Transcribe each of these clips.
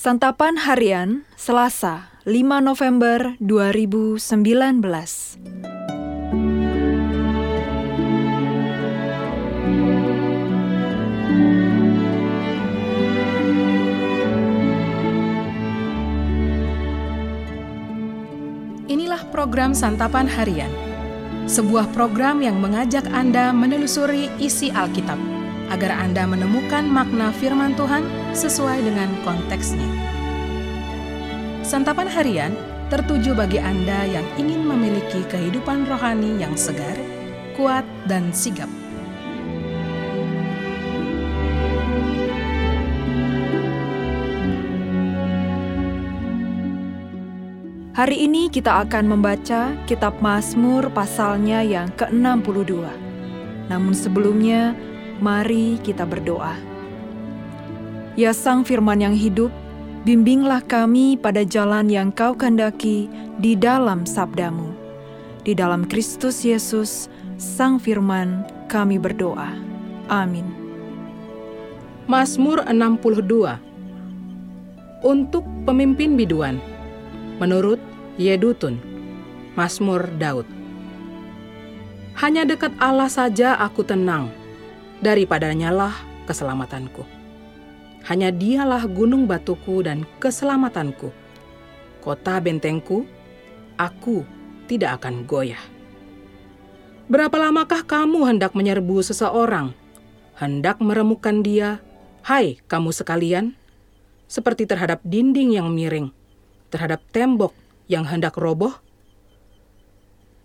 Santapan Harian Selasa 5 November 2019 Inilah program Santapan Harian, sebuah program yang mengajak Anda menelusuri isi Alkitab, agar Anda menemukan makna firman Tuhan sesuai dengan konteksnya. Santapan Harian tertuju bagi Anda yang ingin memiliki kehidupan rohani yang segar, kuat, dan sigap. Hari ini kita akan membaca kitab Mazmur pasalnya yang ke-62. Namun sebelumnya, mari kita berdoa. Ya Sang Firman yang hidup, bimbinglah kami pada jalan yang kau kendaki di dalam sabdamu. Di dalam Kristus Yesus, Sang Firman, kami berdoa. Amin. Mazmur 62 Untuk pemimpin biduan Menurut Yedutun Mazmur Daud Hanya dekat Allah saja aku tenang, daripadanya lah keselamatanku. Hanya dialah gunung batuku dan keselamatanku. Kota bentengku, aku tidak akan goyah. Berapa lamakah kamu hendak menyerbu seseorang? Hendak meremukan dia, hai kamu sekalian, seperti terhadap dinding yang miring, terhadap tembok yang hendak roboh?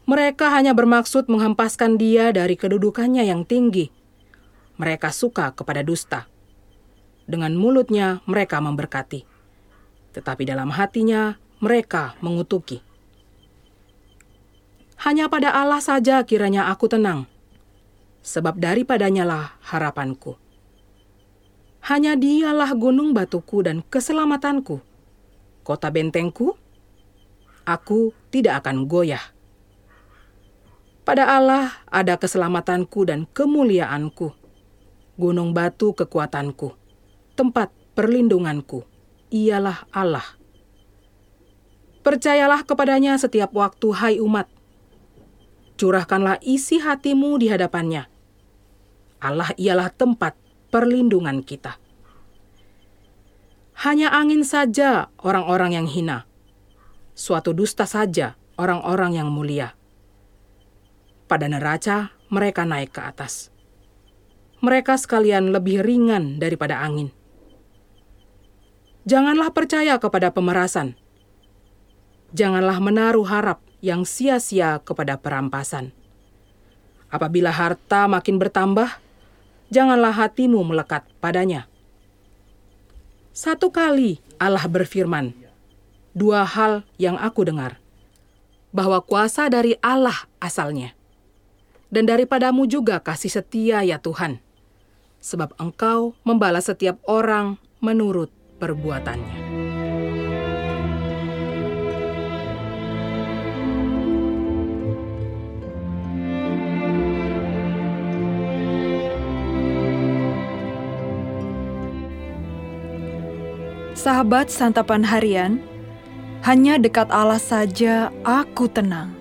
Mereka hanya bermaksud menghempaskan dia dari kedudukannya yang tinggi. Mereka suka kepada dusta. Dengan mulutnya mereka memberkati, tetapi dalam hatinya mereka mengutuki. Hanya pada Allah saja kiranya aku tenang, sebab daripadanya lah harapanku. Hanya dialah gunung batuku dan keselamatanku, kota bentengku, aku tidak akan goyah. Pada Allah ada keselamatanku dan kemuliaanku, gunung batu kekuatanku, tempat perlindunganku, ialah Allah. Percayalah kepadanya setiap waktu, hai umat. Curahkanlah isi hatimu di hadapannya. Allah ialah tempat perlindungan kita. Hanya angin saja orang-orang yang hina suatu dusta saja orang-orang yang mulia. Pada neraca, mereka naik ke atas. Mereka sekalian lebih ringan daripada angin. Janganlah percaya kepada pemerasan. Janganlah menaruh harap yang sia-sia kepada perampasan. Apabila harta makin bertambah, janganlah hatimu melekat padanya. Satu kali Allah berfirman, dua hal yang aku dengar. Bahwa kuasa dari Allah asalnya. Dan daripadamu juga kasih setia ya Tuhan. Sebab engkau membalas setiap orang menurut perbuatannya. Sahabat santapan harian, hanya dekat Allah saja aku tenang.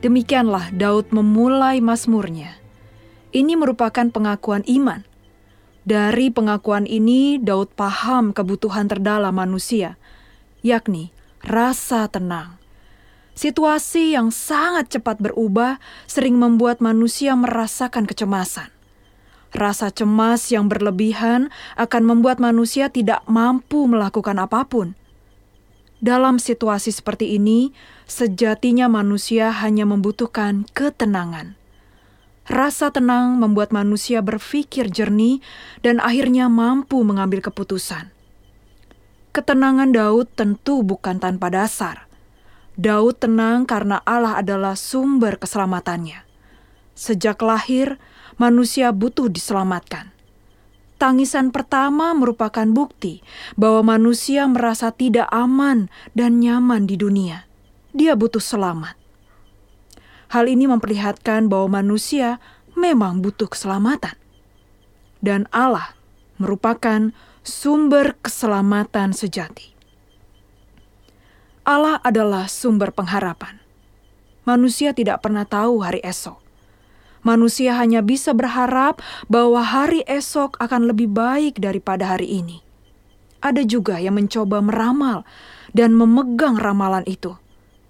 Demikianlah Daud memulai mazmurnya. Ini merupakan pengakuan iman. Dari pengakuan ini, Daud paham kebutuhan terdalam manusia, yakni rasa tenang. Situasi yang sangat cepat berubah sering membuat manusia merasakan kecemasan. Rasa cemas yang berlebihan akan membuat manusia tidak mampu melakukan apa pun dalam situasi seperti ini, sejatinya manusia hanya membutuhkan ketenangan. Rasa tenang membuat manusia berpikir jernih dan akhirnya mampu mengambil keputusan. Ketenangan Daud tentu bukan tanpa dasar. Daud tenang karena Allah adalah sumber keselamatannya. Sejak lahir, manusia butuh diselamatkan. Tangisan pertama merupakan bukti bahwa manusia merasa tidak aman dan nyaman di dunia. Dia butuh selamat. Hal ini memperlihatkan bahwa manusia memang butuh keselamatan. Dan Allah merupakan sumber keselamatan sejati. Allah adalah sumber pengharapan. Manusia tidak pernah tahu hari esok. Manusia hanya bisa berharap bahwa hari esok akan lebih baik daripada hari ini. Ada juga yang mencoba meramal dan memegang ramalan itu,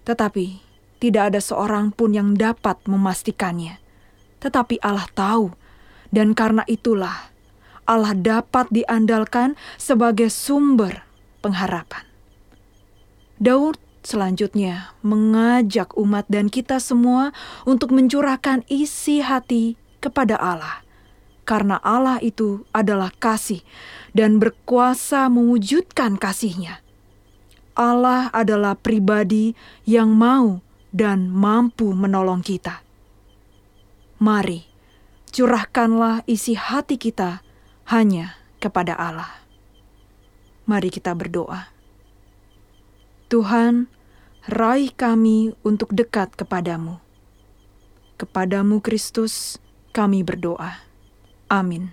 tetapi tidak ada seorang pun yang dapat memastikannya. Tetapi Allah tahu, dan karena itulah Allah dapat diandalkan sebagai sumber pengharapan. Daud selanjutnya mengajak umat dan kita semua untuk mencurahkan isi hati kepada Allah. Karena Allah itu adalah kasih dan berkuasa mewujudkan kasihnya. Allah adalah pribadi yang mau dan mampu menolong kita. Mari, curahkanlah isi hati kita hanya kepada Allah. Mari kita berdoa. Tuhan, raih kami untuk dekat kepadamu. Kepadamu Kristus, kami berdoa. Amin.